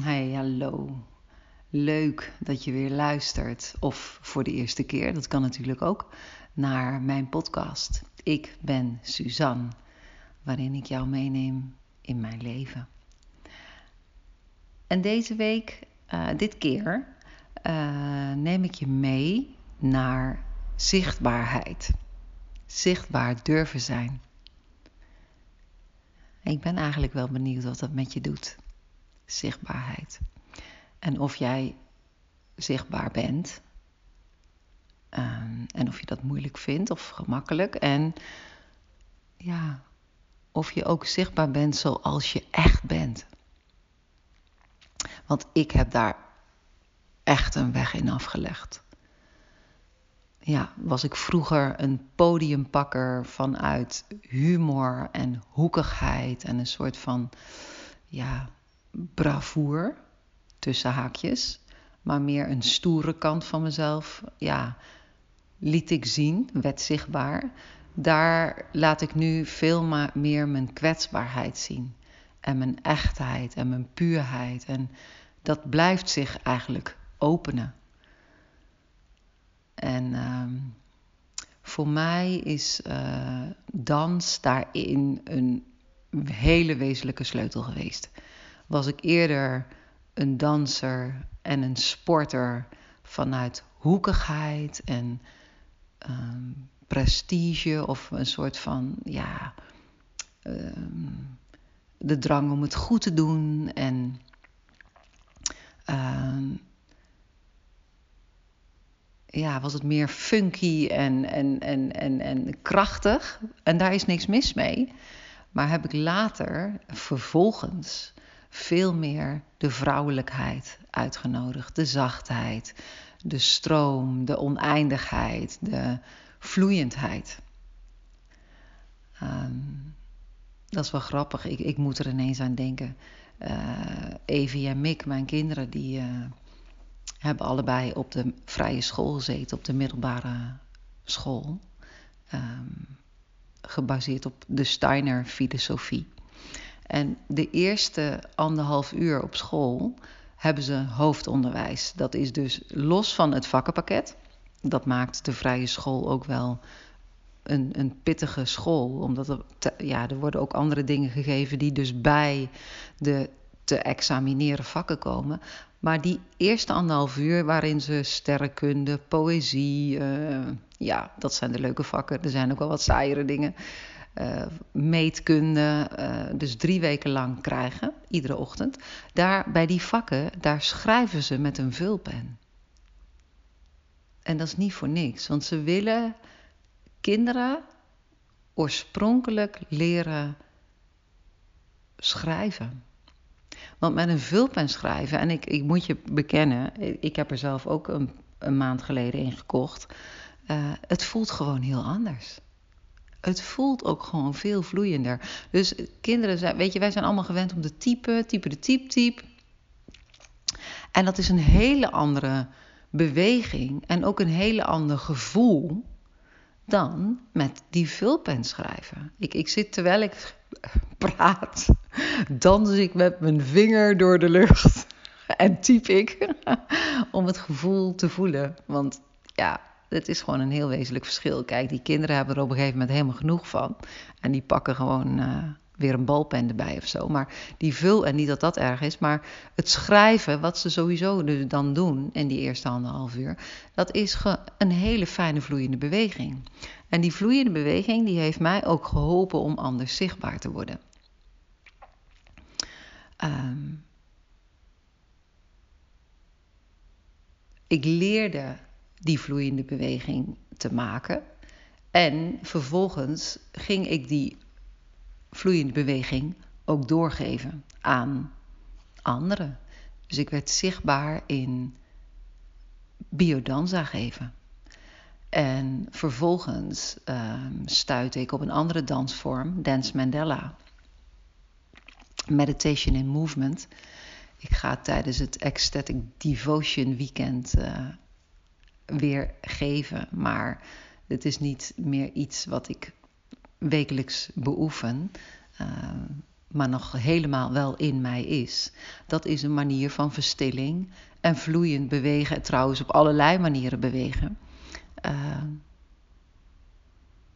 Hey, hallo. Leuk dat je weer luistert, of voor de eerste keer, dat kan natuurlijk ook, naar mijn podcast. Ik ben Suzanne, waarin ik jou meeneem in mijn leven. En deze week, uh, dit keer, uh, neem ik je mee naar zichtbaarheid. Zichtbaar durven zijn. Ik ben eigenlijk wel benieuwd wat dat met je doet zichtbaarheid. En of jij zichtbaar bent. Um, en of je dat moeilijk vindt of gemakkelijk. En ja, of je ook zichtbaar bent zoals je echt bent. Want ik heb daar echt een weg in afgelegd. Ja, was ik vroeger een podiumpakker vanuit humor en hoekigheid en een soort van ja, bravoer, tussen haakjes, maar meer een stoere kant van mezelf, ja, liet ik zien, werd zichtbaar. Daar laat ik nu veel meer mijn kwetsbaarheid zien. En mijn echtheid en mijn puurheid. En dat blijft zich eigenlijk openen. En uh, voor mij is uh, dans daarin een hele wezenlijke sleutel geweest was ik eerder een danser en een sporter vanuit hoekigheid en um, prestige of een soort van ja um, de drang om het goed te doen en um, ja, was het meer funky en, en, en, en, en krachtig. En daar is niks mis mee. Maar heb ik later, vervolgens, veel meer de vrouwelijkheid uitgenodigd. De zachtheid, de stroom, de oneindigheid, de vloeiendheid. Um, dat is wel grappig. Ik, ik moet er ineens aan denken. Uh, Evie en Mick, mijn kinderen, die uh, hebben allebei op de vrije school gezeten, op de middelbare school. Um, gebaseerd op de Steiner filosofie. En de eerste anderhalf uur op school hebben ze hoofdonderwijs. Dat is dus los van het vakkenpakket. Dat maakt de vrije school ook wel een, een pittige school. Omdat er, ja, er worden ook andere dingen gegeven die dus bij de te examineren vakken komen. Maar die eerste anderhalf uur waarin ze sterrenkunde, poëzie, uh, ja, dat zijn de leuke vakken. Er zijn ook wel wat saaiere dingen uh, meetkunde, uh, dus drie weken lang krijgen, iedere ochtend. Daar, bij die vakken, daar schrijven ze met een vulpen. En dat is niet voor niks, want ze willen kinderen oorspronkelijk leren schrijven. Want met een vulpen schrijven, en ik, ik moet je bekennen, ik heb er zelf ook een, een maand geleden in gekocht. Uh, het voelt gewoon heel anders. Het voelt ook gewoon veel vloeiender. Dus kinderen zijn, weet je, wij zijn allemaal gewend om te typen, typen de type, type. En dat is een hele andere beweging en ook een hele ander gevoel dan met die vulpen schrijven. Ik, ik zit terwijl ik praat, dans ik met mijn vinger door de lucht en typ ik om het gevoel te voelen. Want ja, het is gewoon een heel wezenlijk verschil. Kijk, die kinderen hebben er op een gegeven moment helemaal genoeg van. En die pakken gewoon uh, weer een balpen erbij of zo. Maar die vul, en niet dat dat erg is, maar het schrijven, wat ze sowieso dus dan doen in die eerste anderhalf uur, dat is een hele fijne vloeiende beweging. En die vloeiende beweging, die heeft mij ook geholpen om anders zichtbaar te worden. Um, ik leerde die vloeiende beweging te maken. En vervolgens ging ik die vloeiende beweging ook doorgeven aan anderen. Dus ik werd zichtbaar in biodanza geven. En vervolgens uh, stuitte ik op een andere dansvorm, Dance Mandela. Meditation in Movement. Ik ga tijdens het Ecstatic Devotion Weekend uh, weer geven. Maar het is niet meer iets wat ik wekelijks beoefen. Uh, maar nog helemaal wel in mij is. Dat is een manier van verstilling en vloeiend bewegen. Trouwens, op allerlei manieren bewegen. Uh,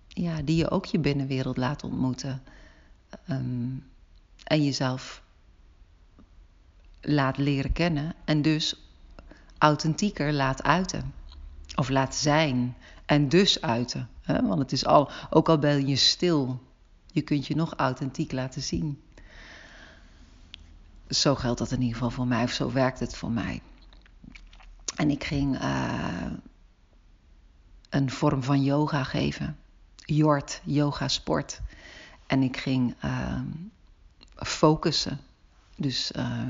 ja, die je ook je binnenwereld laat ontmoeten. Um, en jezelf laat leren kennen. En dus authentieker laat uiten. Of laat zijn. En dus uiten. Hè? Want het is al, ook al ben je stil, je kunt je nog authentiek laten zien. Zo geldt dat in ieder geval voor mij, of zo werkt het voor mij. En ik ging uh, een vorm van yoga geven. Jort, yoga sport. En ik ging uh, focussen. Dus uh,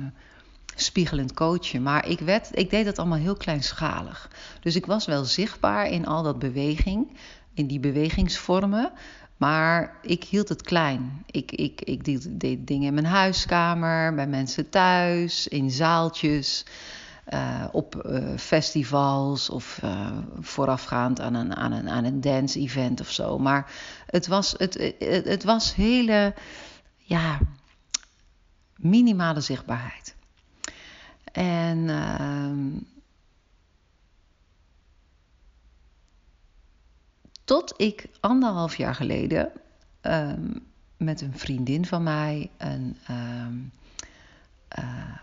spiegelend coachen. Maar ik, ik deed dat allemaal heel kleinschalig. Dus ik was wel zichtbaar in al dat beweging, in die bewegingsvormen. Maar ik hield het klein. Ik, ik, ik deed, dingen in mijn huiskamer, bij mensen thuis, in zaaltjes. Uh, op uh, festivals of uh, voorafgaand aan een, aan een, aan een dance-event of zo. Maar het was, het, het was hele ja, minimale zichtbaarheid. En uh, tot ik anderhalf jaar geleden uh, met een vriendin van mij een, uh,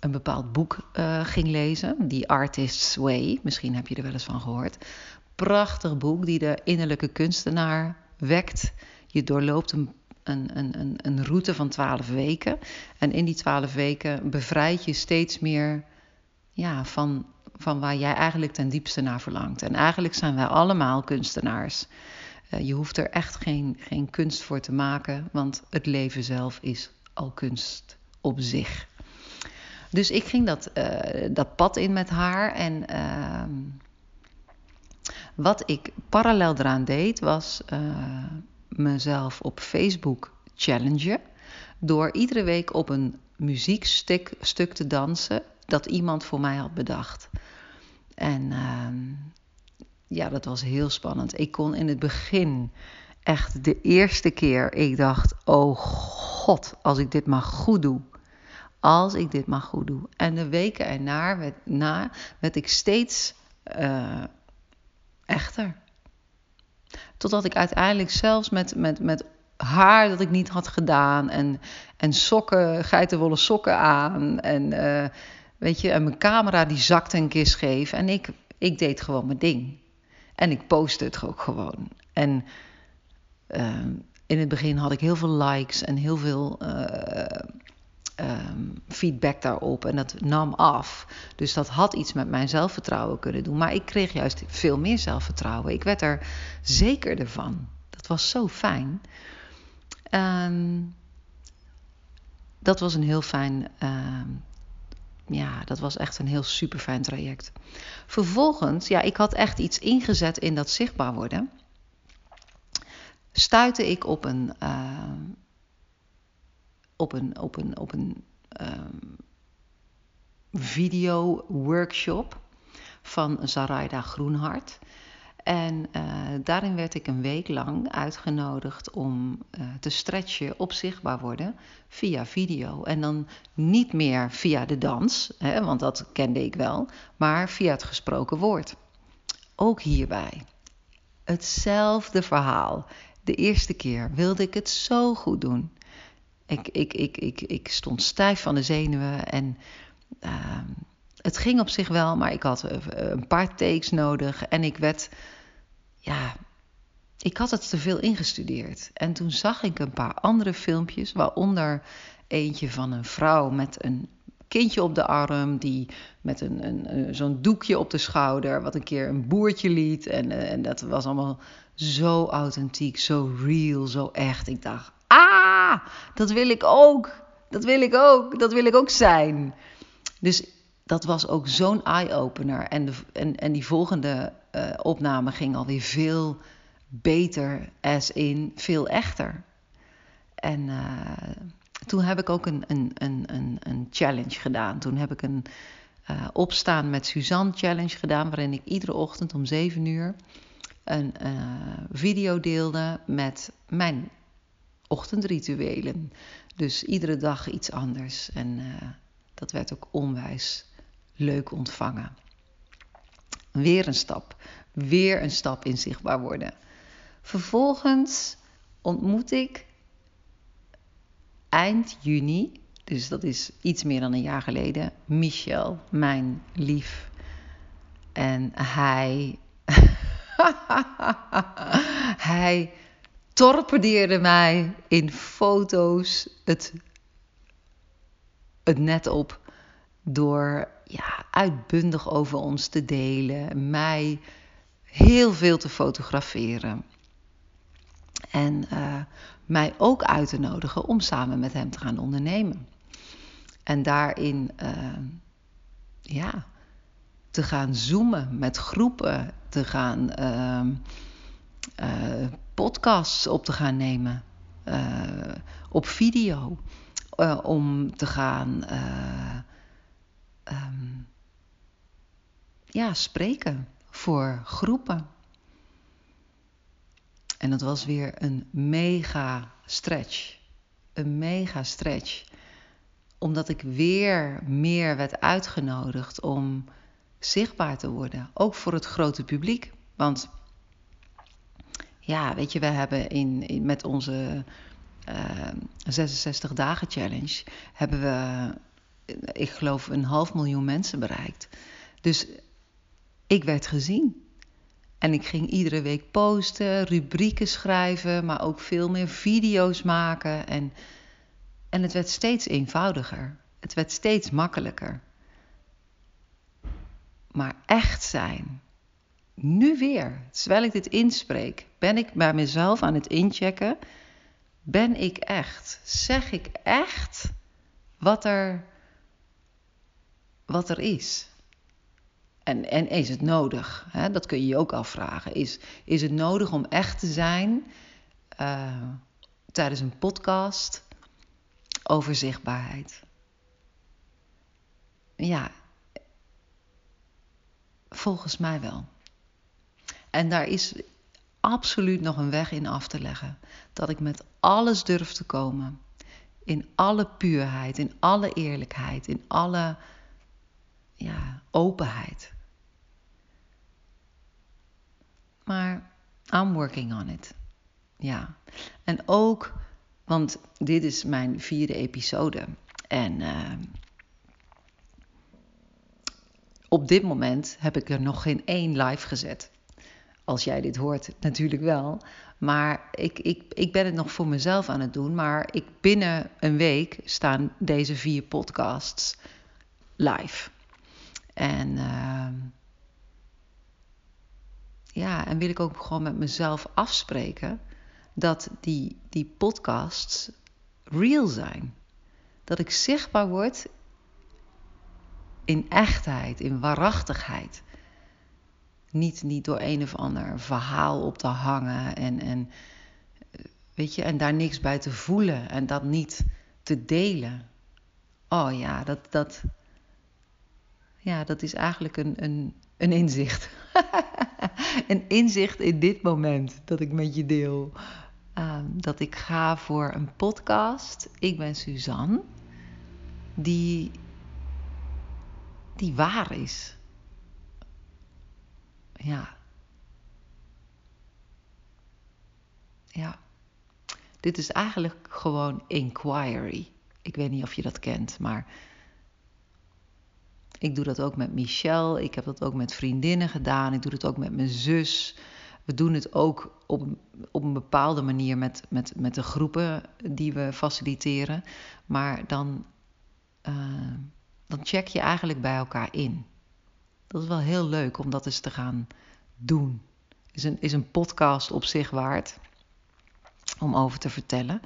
een bepaald boek eh, ging lezen, The Artist's Way. Misschien heb je er wel eens van gehoord. Prachtig boek die de innerlijke kunstenaar wekt. Je doorloopt een een, een, een route van twaalf weken. En in die twaalf weken bevrijd je steeds meer ja, van, van waar jij eigenlijk ten diepste naar verlangt. En eigenlijk zijn wij allemaal kunstenaars. Uh, je hoeft er echt geen, geen kunst voor te maken, want het leven zelf is al kunst op zich. Dus ik ging dat, uh, dat pad in met haar. En uh, wat ik parallel eraan deed, was eh, mezelf op Facebook challengen. Door iedere week op een muziekstuk stuk te dansen dat iemand voor mij had bedacht. En uh, ja, dat was heel spannend. Ik kon in het begin echt de eerste keer, ik dacht, oh god, als ik dit maar goed doe. Als ik dit maar goed doe. En de weken erna werd, na, werd ik steeds uh, echter. Totdat ik uiteindelijk zelfs met, met, met haar dat ik niet had gedaan. En, en sokken, geitenwolle sokken aan. En, uh, weet je, en mijn camera die zakte een keer scheef. En ik, ik deed gewoon mijn ding. En ik postte het ook gewoon. En uh, in het begin had ik heel veel likes en heel veel uh, um, feedback daarop. En dat nam af. Dus dat had iets met mijn zelfvertrouwen kunnen doen. Maar ik kreeg juist veel meer zelfvertrouwen. Ik werd er zekerder van. Dat was zo fijn. Um, dat was een heel fijn. Uh, ja, dat was echt een heel super fijn traject. Vervolgens, ja, ik had echt iets ingezet in dat zichtbaar worden. Stuitte ik op een. Op een, op een, op een um, video workshop van Zaraida Groenhart. En uh, daarin werd ik een week lang uitgenodigd om uh, te stretchen op zichtbaar worden via video. En dan niet meer via de dans, hè, want dat kende ik wel, maar via het gesproken woord. Ook hierbij. Hetzelfde verhaal. De eerste keer wilde ik het zo goed doen. Ik, ik, ik, ik, ik stond stijf van de zenuwen en uh, het ging op zich wel, maar ik had een paar takes nodig en ik werd ja, ik had het te veel ingestudeerd. En toen zag ik een paar andere filmpjes, waaronder eentje van een vrouw met een kindje op de arm, die met een, een, zo'n doekje op de schouder, wat een keer een boertje liet. En, eh, en dat was allemaal zo authentiek, zo real, zo echt. Ik dacht, ah, dat wil ik ook. Dat wil ik ook. Dat wil ik ook zijn. Dus dat was ook zo'n eye-opener. En, en, en die volgende uh, opname ging alweer veel beter, as in veel echter. En uh, toen heb ik ook een, een, een, een, challenge gedaan. Toen heb ik een uh, opstaan met Suzanne challenge gedaan, waarin ik iedere ochtend om 7 uur een video deelde met mijn ochtendrituelen. Dus iedere dag iets anders. En uh, dat werd ook onwijs leuk ontvangen. Weer een stap. Weer een stap in zichtbaar worden. Vervolgens ontmoet ik eind juni, dus dat is iets meer dan een jaar geleden, Michel, mijn lief. En hij. hij torpedeerde mij in foto's het, het net op door ja, uitbundig over ons te delen, mij heel veel te fotograferen. En uh, mij ook uit te nodigen om samen met hem te gaan ondernemen. En daarin, uh, ja, te gaan zoomen met groepen, te gaan uh, podcasts op te gaan nemen, op video, om te gaan um, ja, spreken voor groepen. En dat was weer een mega stretch. Een mega stretch. Omdat ik weer meer werd uitgenodigd om zichtbaar te worden. Ook voor het grote publiek. Want ja, weet je, we hebben in, met onze uh, 66 dagen challenge hebben we, ik geloof, een half miljoen mensen bereikt. Dus ik werd gezien. En ik ging iedere week posten, rubrieken schrijven, maar ook veel meer video's maken. En, en het werd steeds eenvoudiger. Het werd steeds makkelijker. Maar echt zijn. Nu weer, terwijl ik dit inspreek, ben ik bij mezelf aan het inchecken. Ben ik echt? Zeg ik echt wat er, wat er is? En, en is het nodig? Dat kun je je ook afvragen. Is, is het nodig om echt te zijn uh, tijdens een podcast over zichtbaarheid? Ja, volgens mij wel. En daar is absoluut nog een weg in af te leggen. Dat ik met alles durf te komen. In alle puurheid, in alle eerlijkheid, in alle ja, openheid. Maar I'm working on it. Ja. En ook, want dit is mijn vierde episode. En uh, op dit moment heb ik er nog geen één live gezet. Als jij dit hoort, natuurlijk wel. Maar ik, ik, ik ben het nog voor mezelf aan het doen. Maar ik, binnen een week staan deze vier podcasts live. En uh, ja, en wil ik ook gewoon met mezelf afspreken dat die, die podcasts real zijn. Dat ik zichtbaar word in echtheid, in waarachtigheid. Niet, niet door een of ander verhaal op te hangen en, en, weet je, en daar niks bij te voelen en dat niet te delen. Oh ja, dat, dat, ja, dat is eigenlijk een, een, een inzicht. een inzicht in dit moment dat ik met je deel. Uh, dat ik ga voor een podcast. Ik ben Suzanne. Die, die waar is. Ja. Ja. Dit is eigenlijk gewoon inquiry. Ik weet niet of je dat kent, maar ik doe dat ook met Michelle. Ik heb dat ook met vriendinnen gedaan. Ik doe het ook met mijn zus. We doen het ook op, op een bepaalde manier met, met, met de groepen die we faciliteren. Maar dan, uh, dan check je eigenlijk bij elkaar in. Dat is wel heel leuk om dat eens te gaan doen. Is een, is een podcast op zich waard om over te vertellen.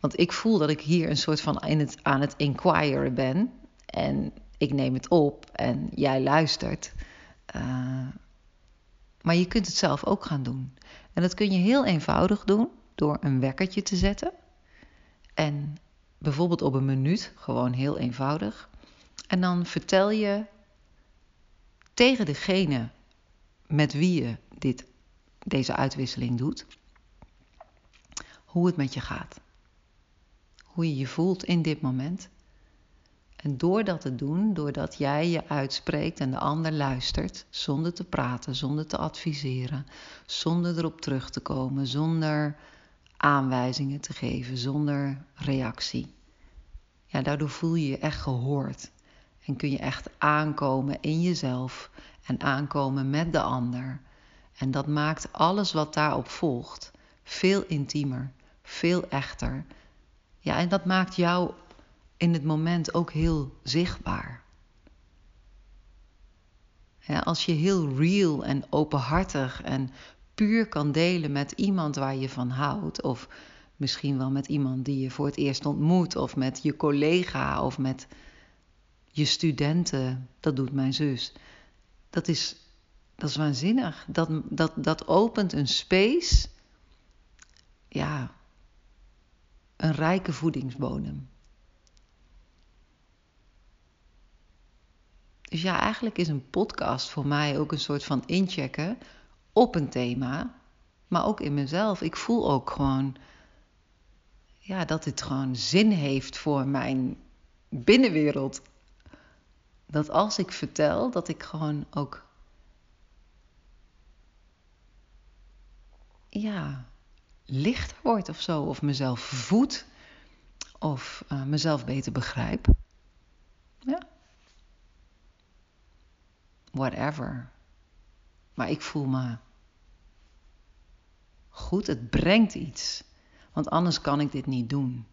Want ik voel dat ik hier een soort van in het, aan het inquiren ben. En ik neem het op en jij luistert. Uh, maar je kunt het zelf ook gaan doen. En dat kun je heel eenvoudig doen door een wekkertje te zetten. En bijvoorbeeld op een minuut, gewoon heel eenvoudig. En dan vertel je tegen degene met wie je dit, deze uitwisseling doet, hoe het met je gaat. Hoe je je voelt in dit moment. En door dat te doen, doordat jij je uitspreekt en de ander luistert, zonder te praten, zonder te adviseren, zonder erop terug te komen, zonder aanwijzingen te geven, zonder reactie. Ja, daardoor voel je je echt gehoord. En kun je echt aankomen in jezelf en aankomen met de ander. En dat maakt alles wat daarop volgt veel intiemer, veel echter. Ja, en dat maakt jou in het moment ook heel zichtbaar. Als je heel real en openhartig en puur kan delen met iemand waar je van houdt, of misschien wel met iemand die je voor het eerst ontmoet, of met je collega of met je studenten, dat doet mijn zus. Dat is, dat is waanzinnig. Dat, dat, dat opent een space, ja, een rijke voedingsbodem. Dus ja, eigenlijk is een podcast voor mij ook een soort van inchecken op een thema, maar ook in mezelf. Ik voel ook gewoon ja, dat dit gewoon zin heeft voor mijn binnenwereld. Dat als ik vertel, dat ik gewoon ook ja, lichter word of zo, of mezelf voed, of uh, mezelf beter begrijp. Ja whatever. Maar ik voel me goed, het brengt iets. Want anders kan ik dit niet doen.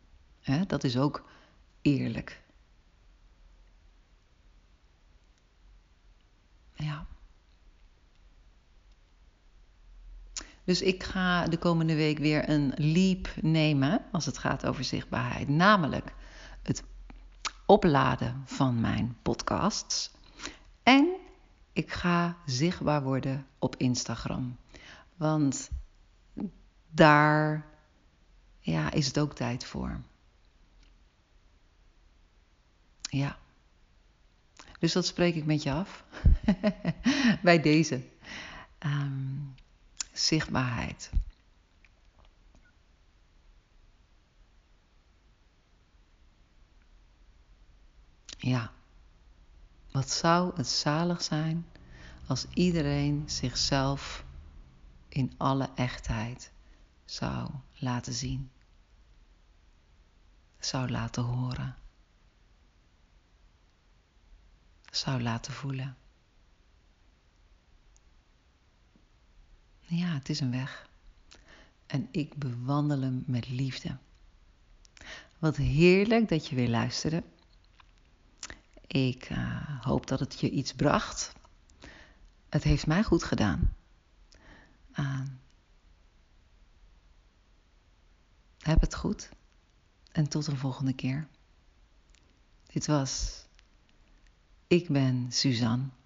dat is ook eerlijk. Dus ik ga de komende week weer een leap nemen als het gaat over zichtbaarheid. Namelijk het opladen van mijn podcasts. En ik ga zichtbaar worden op Instagram. Want daar ja, is het ook tijd voor. Ja. Dus dat spreek ik met je af. Bij deze. Um, zichtbaarheid. Ja. Wat zou het zalig zijn als iedereen zichzelf in alle echtheid zou laten zien, zou laten horen, zou laten voelen. Ja, het is een weg. En ik bewandel hem met liefde. Wat heerlijk dat je weer luisterde. Ik uh, hoop dat het je iets bracht. Het heeft mij goed gedaan. Uh, heb het goed en tot een volgende keer. Dit was Ik ben Suzanne.